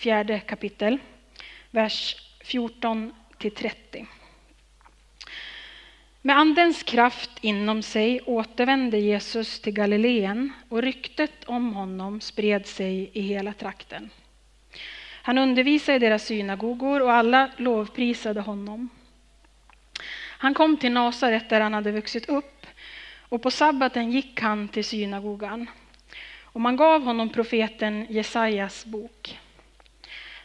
fjärde kapitel, vers 14 till 30. Med Andens kraft inom sig återvände Jesus till Galileen och ryktet om honom spred sig i hela trakten. Han undervisade i deras synagogor och alla lovprisade honom. Han kom till Nasaret där han hade vuxit upp och på sabbaten gick han till synagogan. Och man gav honom profeten Jesajas bok.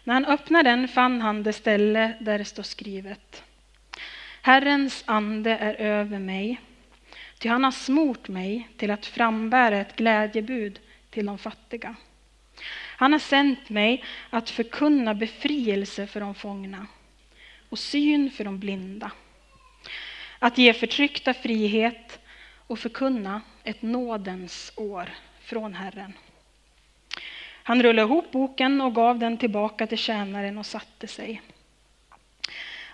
När han öppnade den fann han det ställe där det står skrivet. Herrens ande är över mig, ty han har smort mig till att frambära ett glädjebud till de fattiga. Han har sänt mig att förkunna befrielse för de fångna och syn för de blinda. Att ge förtryckta frihet och förkunna ett nådens år från Herren. Han rullade ihop boken och gav den tillbaka till tjänaren och satte sig.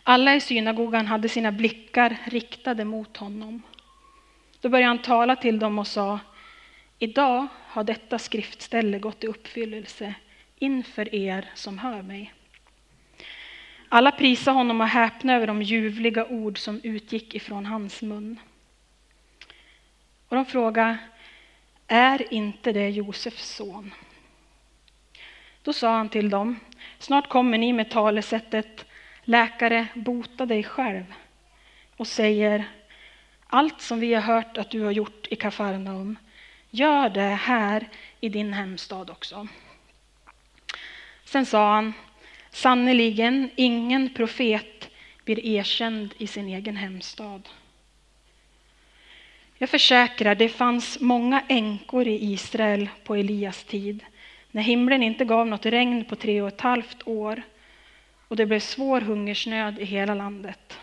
Alla i synagogan hade sina blickar riktade mot honom. Då började han tala till dem och sa Idag har detta skriftställe gått i uppfyllelse inför er som hör mig. Alla prisade honom och häpnade över de ljuvliga ord som utgick ifrån hans mun. Och de frågade är inte det Josefs son? Då sa han till dem, snart kommer ni med talesättet Läkare, bota dig själv och säger allt som vi har hört att du har gjort i Kafarnaum, gör det här i din hemstad också. Sen sa han, sannerligen ingen profet blir erkänd i sin egen hemstad. Jag försäkrar, det fanns många änkor i Israel på Elias tid, när himlen inte gav något regn på tre och ett halvt år och det blev svår hungersnöd i hela landet.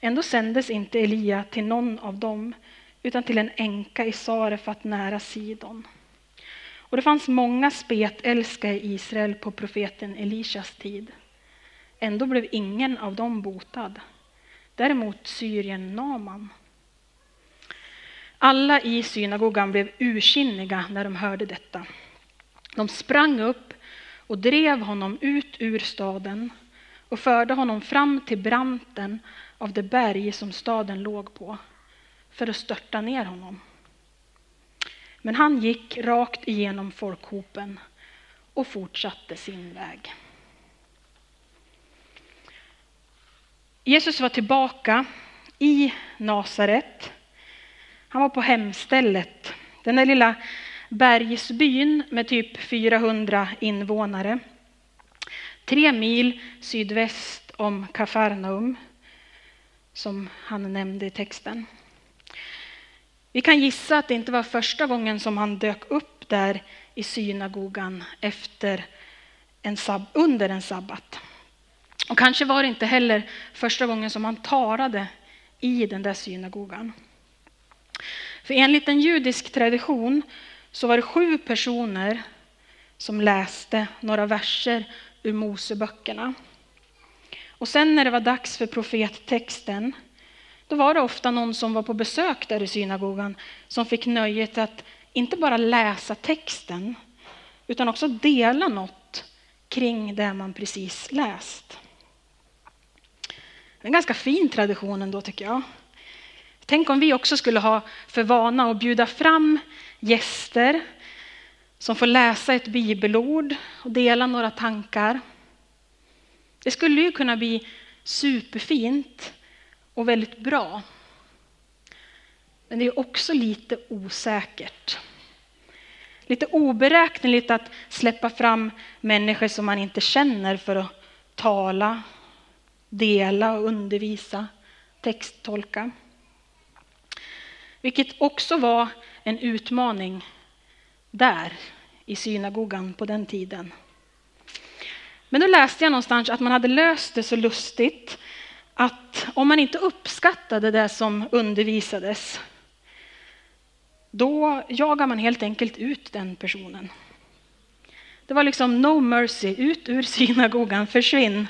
Ändå sändes inte Elia till någon av dem, utan till en änka i Sarefat nära Sidon. Och det fanns många spetälska i Israel på profeten Elishas tid. Ändå blev ingen av dem botad. Däremot Syrien Naman. Alla i synagogan blev ursinniga när de hörde detta. De sprang upp och drev honom ut ur staden och förde honom fram till branten av det berg som staden låg på för att störta ner honom. Men han gick rakt igenom folkhopen och fortsatte sin väg. Jesus var tillbaka i Nasaret han var på hemstället, den där lilla bergsbyn med typ 400 invånare. Tre mil sydväst om Kafarnaum, som han nämnde i texten. Vi kan gissa att det inte var första gången som han dök upp där i synagogan efter en sab under en sabbat. Och kanske var det inte heller första gången som han talade i den där synagogan. För enligt en judisk tradition så var det sju personer som läste några verser ur Moseböckerna. Och sen när det var dags för profettexten, då var det ofta någon som var på besök där i synagogan som fick nöjet att inte bara läsa texten, utan också dela något kring det man precis läst. Det är en ganska fin tradition ändå tycker jag. Tänk om vi också skulle ha för vana att bjuda fram gäster som får läsa ett bibelord och dela några tankar. Det skulle ju kunna bli superfint och väldigt bra. Men det är också lite osäkert. Lite oberäkneligt att släppa fram människor som man inte känner för att tala, dela och undervisa, texttolka. Vilket också var en utmaning där i synagogan på den tiden. Men då läste jag någonstans att man hade löst det så lustigt att om man inte uppskattade det som undervisades, då jagar man helt enkelt ut den personen. Det var liksom no mercy, ut ur synagogan, försvinn.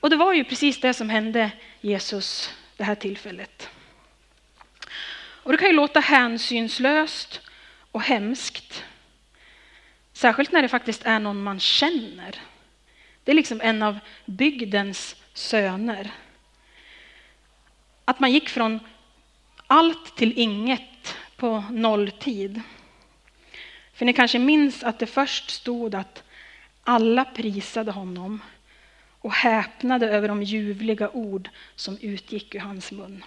Och det var ju precis det som hände Jesus det här tillfället. Och det kan ju låta hänsynslöst och hemskt. Särskilt när det faktiskt är någon man känner. Det är liksom en av bygdens söner. Att man gick från allt till inget på nolltid. För ni kanske minns att det först stod att alla prisade honom och häpnade över de ljuvliga ord som utgick ur hans mun.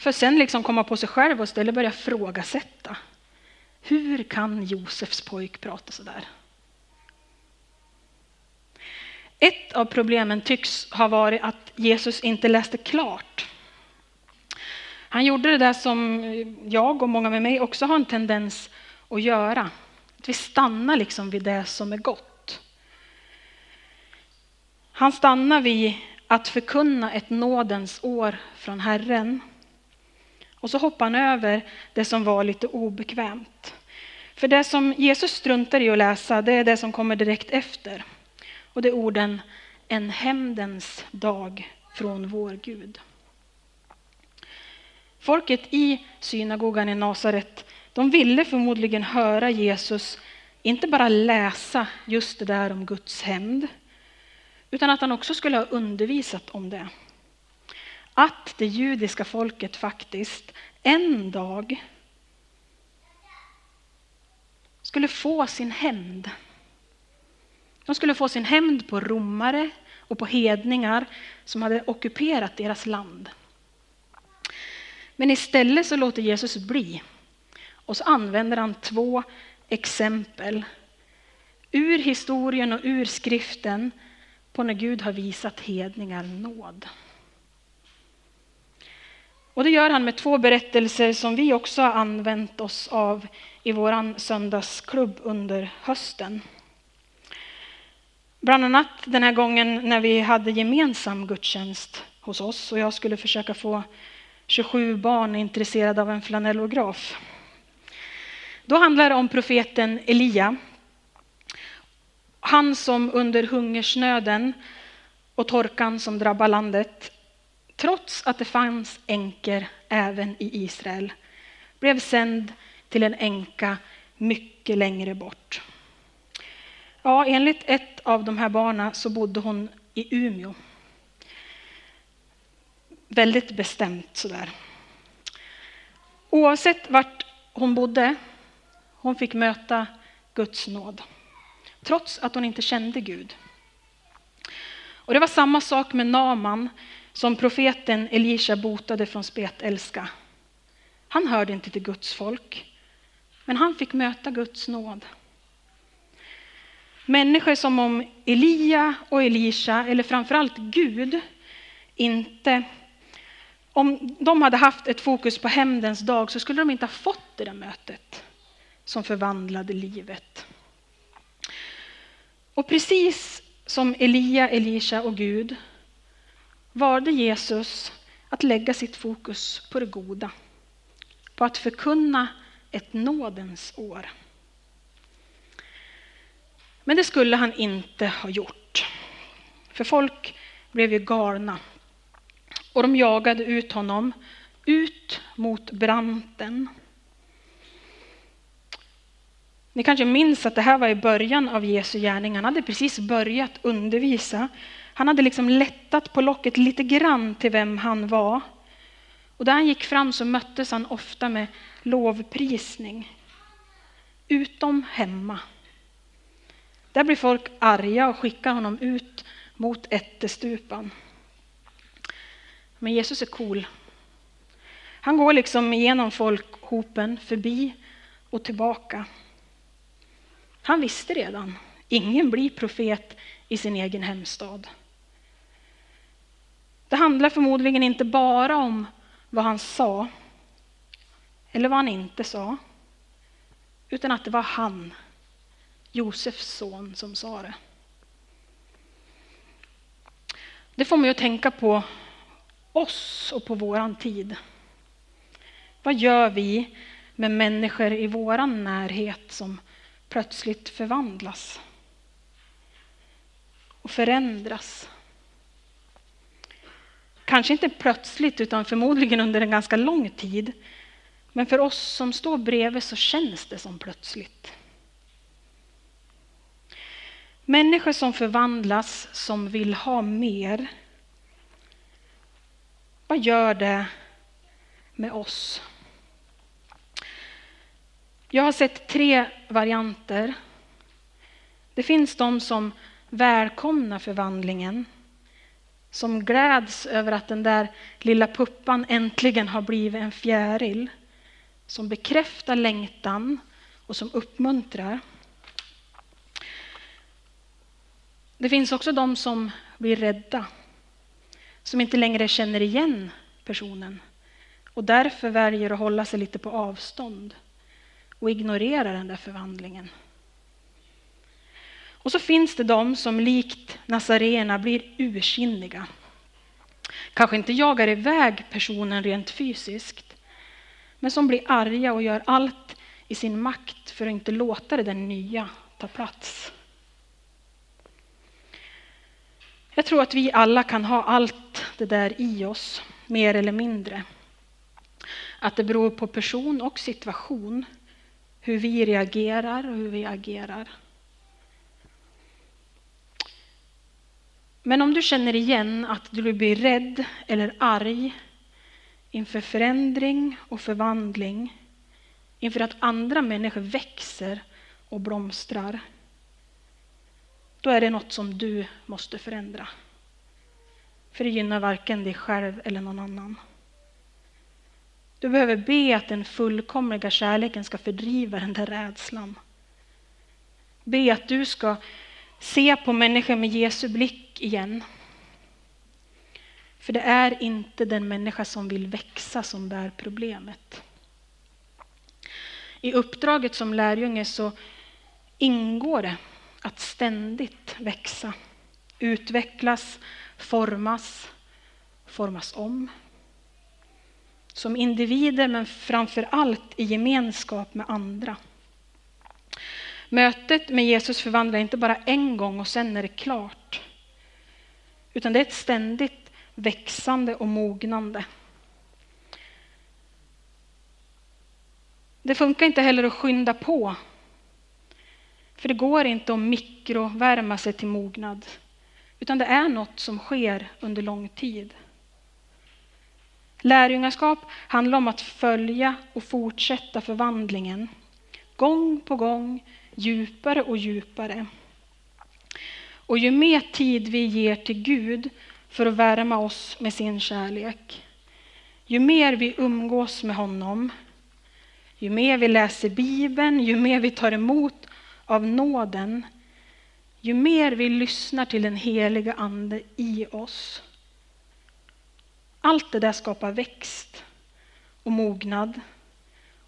För sen liksom komma på sig själv och istället börja frågasätta. Hur kan Josefs pojk prata så där? Ett av problemen tycks ha varit att Jesus inte läste klart. Han gjorde det där som jag och många med mig också har en tendens att göra. Att vi stannar liksom vid det som är gott. Han stannar vid att förkunna ett nådens år från Herren. Och så hoppar han över det som var lite obekvämt. För det som Jesus struntar i att läsa, det är det som kommer direkt efter. Och det är orden en hämndens dag från vår Gud. Folket i synagogan i Nasaret, de ville förmodligen höra Jesus inte bara läsa just det där om Guds hämnd, utan att han också skulle ha undervisat om det. Att det judiska folket faktiskt en dag skulle få sin hämnd. De skulle få sin hämnd på romare och på hedningar som hade ockuperat deras land. Men istället så låter Jesus bli. Och så använder han två exempel ur historien och ur skriften på när Gud har visat hedningar nåd. Och det gör han med två berättelser som vi också har använt oss av i vår söndagsklubb under hösten. Bland annat den här gången när vi hade gemensam gudstjänst hos oss och jag skulle försöka få 27 barn intresserade av en flanellograf. Då handlar det om profeten Elia. Han som under hungersnöden och torkan som drabbar landet, trots att det fanns änkor även i Israel, blev sänd till en änka mycket längre bort. Ja, enligt ett av de här barnen så bodde hon i Umeå. Väldigt bestämt sådär. Oavsett vart hon bodde, hon fick möta Guds nåd. Trots att hon inte kände Gud. Och det var samma sak med Naman som profeten Elisha botade från spetälska. Han hörde inte till Guds folk, men han fick möta Guds nåd. Människor som om Elia och Elisha, eller framförallt Gud, inte om de hade haft ett fokus på hämndens dag så skulle de inte ha fått det där mötet som förvandlade livet. Och precis som Elia, Elisha och Gud valde Jesus att lägga sitt fokus på det goda, på att förkunna ett nådens år. Men det skulle han inte ha gjort. För folk blev ju galna. Och de jagade ut honom, ut mot branten. Ni kanske minns att det här var i början av Jesu gärning. Han hade precis börjat undervisa. Han hade liksom lättat på locket lite grann till vem han var. Och där han gick fram så möttes han ofta med lovprisning. Utom hemma. Där blir folk arga och skickar honom ut mot ättestupan. Men Jesus är cool. Han går liksom igenom folkhopen, förbi och tillbaka. Han visste redan, ingen blir profet i sin egen hemstad. Det handlar förmodligen inte bara om vad han sa, eller vad han inte sa, utan att det var han Josefs son, som sa det. Det får mig att tänka på oss och på våran tid. Vad gör vi med människor i våran närhet som plötsligt förvandlas och förändras? Kanske inte plötsligt, utan förmodligen under en ganska lång tid. Men för oss som står bredvid så känns det som plötsligt. Människor som förvandlas, som vill ha mer. Vad gör det med oss? Jag har sett tre varianter. Det finns de som välkomnar förvandlingen, som gläds över att den där lilla puppan äntligen har blivit en fjäril, som bekräftar längtan och som uppmuntrar. Det finns också de som blir rädda, som inte längre känner igen personen och därför väljer att hålla sig lite på avstånd och ignorera den där förvandlingen. Och så finns det de som likt Nazarena blir ursinniga. Kanske inte jagar iväg personen rent fysiskt, men som blir arga och gör allt i sin makt för att inte låta det där nya ta plats. Jag tror att vi alla kan ha allt det där i oss, mer eller mindre. Att det beror på person och situation, hur vi reagerar och hur vi agerar. Men om du känner igen att du blir rädd eller arg inför förändring och förvandling, inför att andra människor växer och blomstrar, då är det något som du måste förändra. För det gynnar varken dig själv eller någon annan. Du behöver be att den fullkomliga kärleken ska fördriva den där rädslan. Be att du ska se på människan med Jesu blick igen. För det är inte den människa som vill växa som bär problemet. I uppdraget som lärjunge så ingår det att ständigt växa, utvecklas, formas, formas om. Som individer men framför allt i gemenskap med andra. Mötet med Jesus förvandlar inte bara en gång och sen är det klart. Utan det är ett ständigt växande och mognande. Det funkar inte heller att skynda på för det går inte att mikrovärma sig till mognad, utan det är något som sker under lång tid. Lärjungaskap handlar om att följa och fortsätta förvandlingen, gång på gång, djupare och djupare. Och ju mer tid vi ger till Gud för att värma oss med sin kärlek, ju mer vi umgås med honom, ju mer vi läser Bibeln, ju mer vi tar emot av nåden, ju mer vi lyssnar till den heliga Ande i oss. Allt det där skapar växt och mognad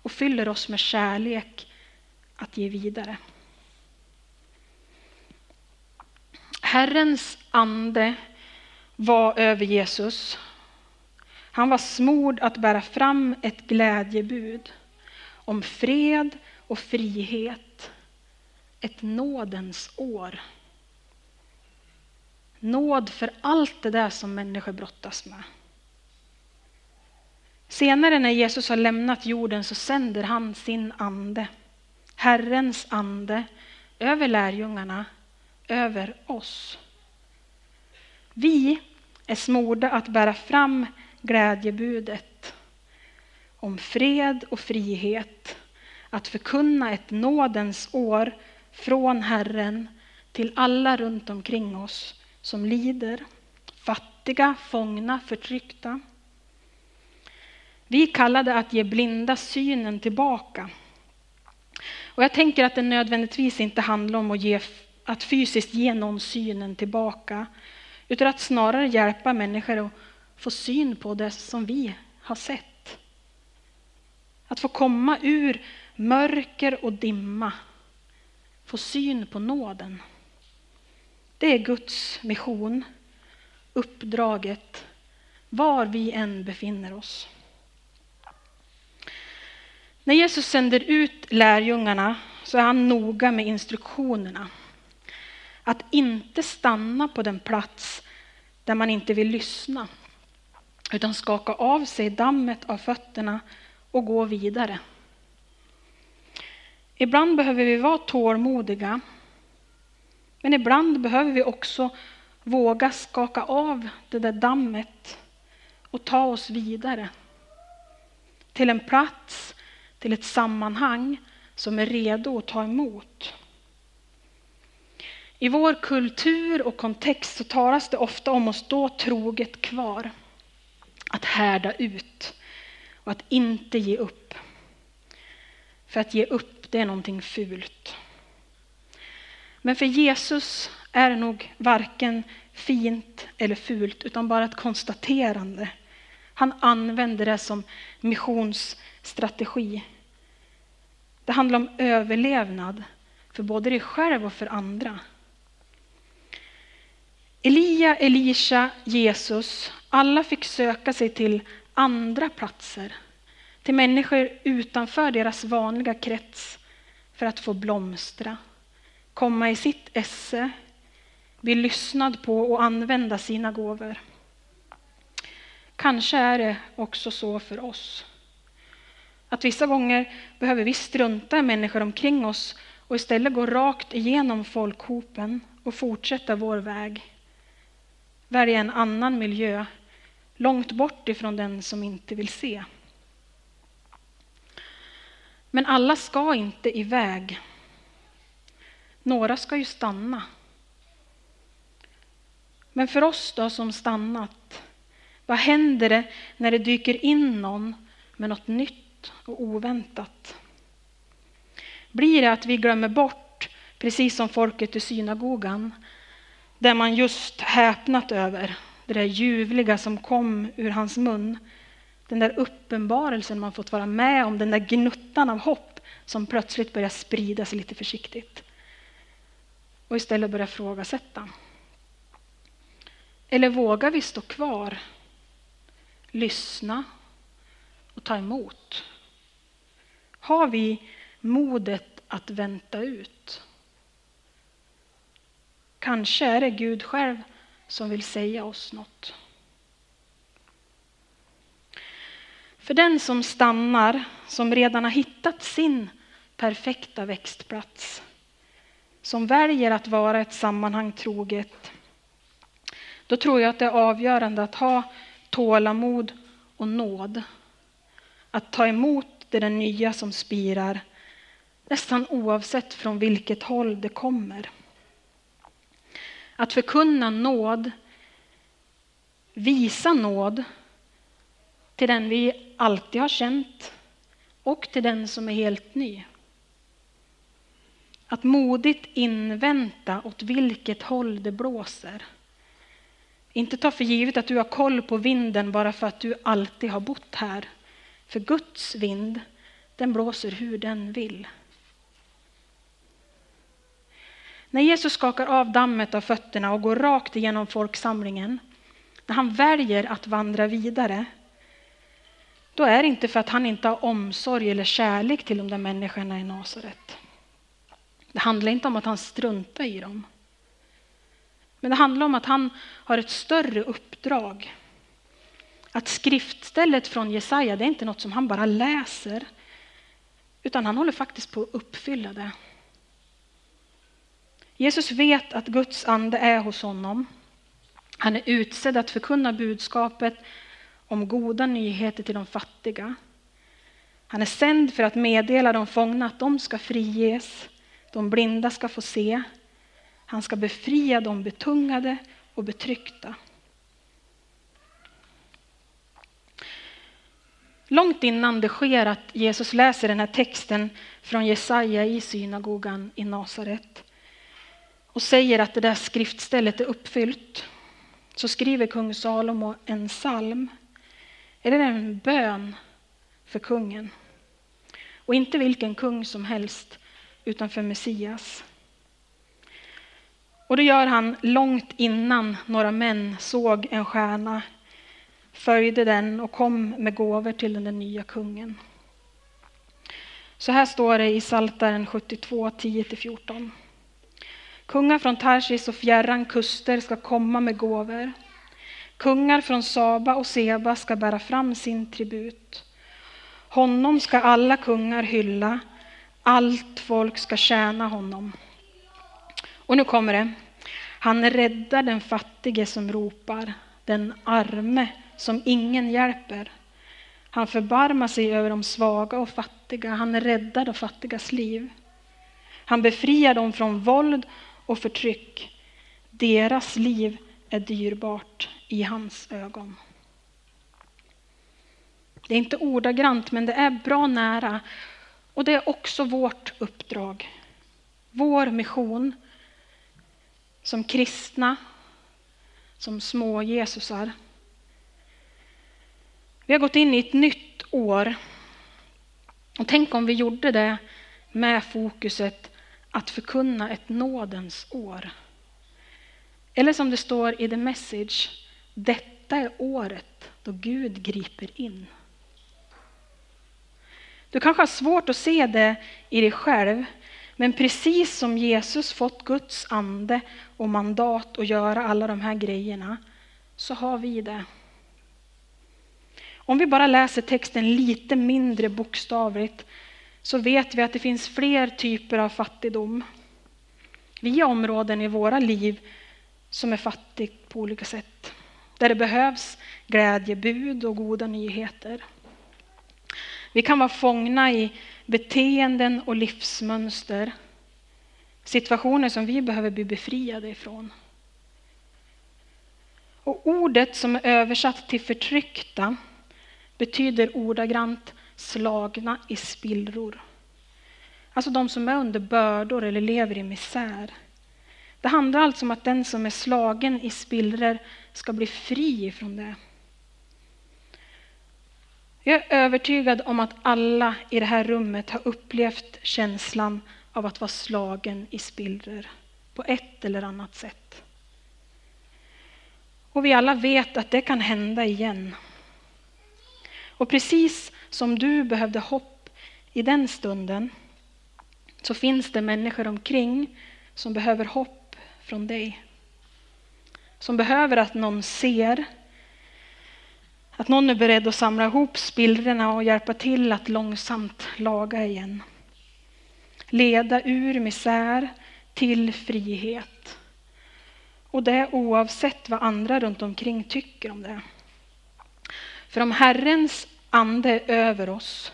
och fyller oss med kärlek att ge vidare. Herrens ande var över Jesus. Han var smord att bära fram ett glädjebud om fred och frihet ett nådens år. Nåd för allt det där som människor brottas med. Senare när Jesus har lämnat jorden så sänder han sin ande, Herrens ande, över lärjungarna, över oss. Vi är smorda att bära fram glädjebudet om fred och frihet, att förkunna ett nådens år från Herren till alla runt omkring oss som lider, fattiga, fångna, förtryckta. Vi kallade att ge blinda synen tillbaka. Och jag tänker att det nödvändigtvis inte handlar om att, ge, att fysiskt ge någon synen tillbaka, utan att snarare hjälpa människor att få syn på det som vi har sett. Att få komma ur mörker och dimma få syn på nåden. Det är Guds mission, uppdraget, var vi än befinner oss. När Jesus sänder ut lärjungarna så är han noga med instruktionerna. Att inte stanna på den plats där man inte vill lyssna, utan skaka av sig dammet av fötterna och gå vidare. Ibland behöver vi vara tålmodiga, men ibland behöver vi också våga skaka av det där dammet och ta oss vidare till en plats, till ett sammanhang som är redo att ta emot. I vår kultur och kontext så talas det ofta om att stå troget kvar, att härda ut och att inte ge upp. För att ge upp, det är någonting fult. Men för Jesus är det nog varken fint eller fult, utan bara ett konstaterande. Han använder det som missionsstrategi. Det handlar om överlevnad för både dig själv och för andra. Elia, Elisha, Jesus, alla fick söka sig till andra platser, till människor utanför deras vanliga krets för att få blomstra, komma i sitt esse, bli lyssnad på och använda sina gåvor. Kanske är det också så för oss. Att vissa gånger behöver vi strunta i människor omkring oss och istället gå rakt igenom folkhopen och fortsätta vår väg. Välja en annan miljö, långt bort ifrån den som inte vill se. Men alla ska inte iväg. Några ska ju stanna. Men för oss då som stannat, vad händer det när det dyker in någon med något nytt och oväntat? Blir det att vi glömmer bort, precis som folket i synagogan, det man just häpnat över, det där ljuvliga som kom ur hans mun, den där uppenbarelsen man fått vara med om, den där gnuttan av hopp som plötsligt börjar sprida sig lite försiktigt. Och istället börjar frågasätta. Eller vågar vi stå kvar, lyssna och ta emot? Har vi modet att vänta ut? Kanske är det Gud själv som vill säga oss något. För den som stannar, som redan har hittat sin perfekta växtplats, som väljer att vara ett sammanhang troget, då tror jag att det är avgörande att ha tålamod och nåd. Att ta emot det är den nya som spirar, nästan oavsett från vilket håll det kommer. Att förkunna nåd, visa nåd till den vi alltid har känt och till den som är helt ny. Att modigt invänta åt vilket håll det blåser. Inte ta för givet att du har koll på vinden bara för att du alltid har bott här. För Guds vind, den blåser hur den vill. När Jesus skakar av dammet av fötterna och går rakt igenom folksamlingen, när han väljer att vandra vidare, då är det inte för att han inte har omsorg eller kärlek till de där människorna i Nasaret. Det handlar inte om att han struntar i dem. Men det handlar om att han har ett större uppdrag. Att skriftstället från Jesaja, det är inte något som han bara läser, utan han håller faktiskt på att uppfylla det. Jesus vet att Guds ande är hos honom. Han är utsedd att förkunna budskapet om goda nyheter till de fattiga. Han är sänd för att meddela de fångna att de ska friges, de blinda ska få se, han ska befria de betungade och betryckta. Långt innan det sker att Jesus läser den här texten från Jesaja i synagogan i Nasaret och säger att det där skriftstället är uppfyllt så skriver kung Salomo en psalm, eller en bön för kungen. Och inte vilken kung som helst, utan för Messias. Och det gör han långt innan några män såg en stjärna, följde den och kom med gåvor till den nya kungen. Så här står det i Psaltaren 72, 10-14. Kungar från Tarsis och fjärran kuster ska komma med gåvor. Kungar från Saba och Seba ska bära fram sin tribut. Honom ska alla kungar hylla, allt folk ska tjäna honom. Och nu kommer det. Han räddar den fattige som ropar, den arme som ingen hjälper. Han förbarmar sig över de svaga och fattiga, han räddar de fattigas liv. Han befriar dem från våld och förtryck. Deras liv är dyrbart i hans ögon. Det är inte ordagrant, men det är bra nära. Och det är också vårt uppdrag. Vår mission som kristna, som små Jesusar. Vi har gått in i ett nytt år. Och tänk om vi gjorde det med fokuset att förkunna ett nådens år. Eller som det står i The Message, detta är året då Gud griper in. Du kanske har svårt att se det i dig själv, men precis som Jesus fått Guds ande och mandat att göra alla de här grejerna, så har vi det. Om vi bara läser texten lite mindre bokstavligt så vet vi att det finns fler typer av fattigdom. Vi har områden i våra liv som är fattigt på olika sätt. Där det behövs glädjebud och goda nyheter. Vi kan vara fångna i beteenden och livsmönster. Situationer som vi behöver bli befriade ifrån. Och ordet som är översatt till förtryckta betyder ordagrant slagna i spillror. Alltså de som är under bördor eller lever i misär. Det handlar alltså om att den som är slagen i spillror ska bli fri från det. Jag är övertygad om att alla i det här rummet har upplevt känslan av att vara slagen i spillror på ett eller annat sätt. Och vi alla vet att det kan hända igen. Och precis som du behövde hopp i den stunden så finns det människor omkring som behöver hopp från dig. Som behöver att någon ser, att någon är beredd att samla ihop spillrorna och hjälpa till att långsamt laga igen. Leda ur misär till frihet. Och det oavsett vad andra runt omkring tycker om det. För om Herrens ande är över oss,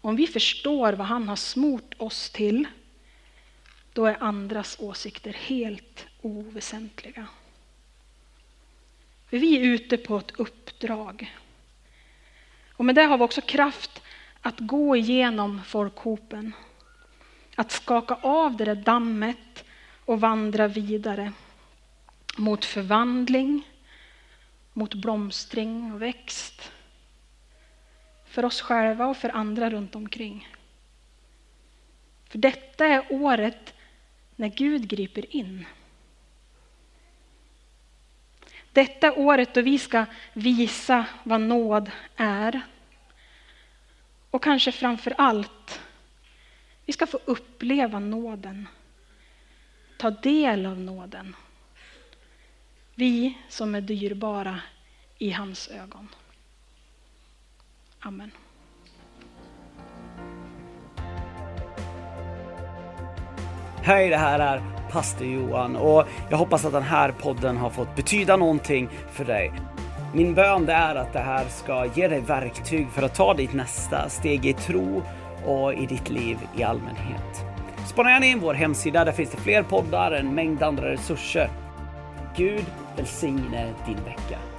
om vi förstår vad han har smort oss till, då är andras åsikter helt oväsentliga. För vi är ute på ett uppdrag. Och med det har vi också kraft att gå igenom folkhopen. Att skaka av det där dammet och vandra vidare mot förvandling, mot blomstring och växt för oss själva och för andra runt omkring. För detta är året när Gud griper in. Detta är året då vi ska visa vad nåd är. Och kanske framför allt, vi ska få uppleva nåden. Ta del av nåden. Vi som är dyrbara i hans ögon. Amen. Hej, det här är pastor Johan och jag hoppas att den här podden har fått betyda någonting för dig. Min bön är att det här ska ge dig verktyg för att ta ditt nästa steg i tro och i ditt liv i allmänhet. Spana gärna in vår hemsida, där finns det fler poddar, en mängd andra resurser. Gud välsigne din vecka.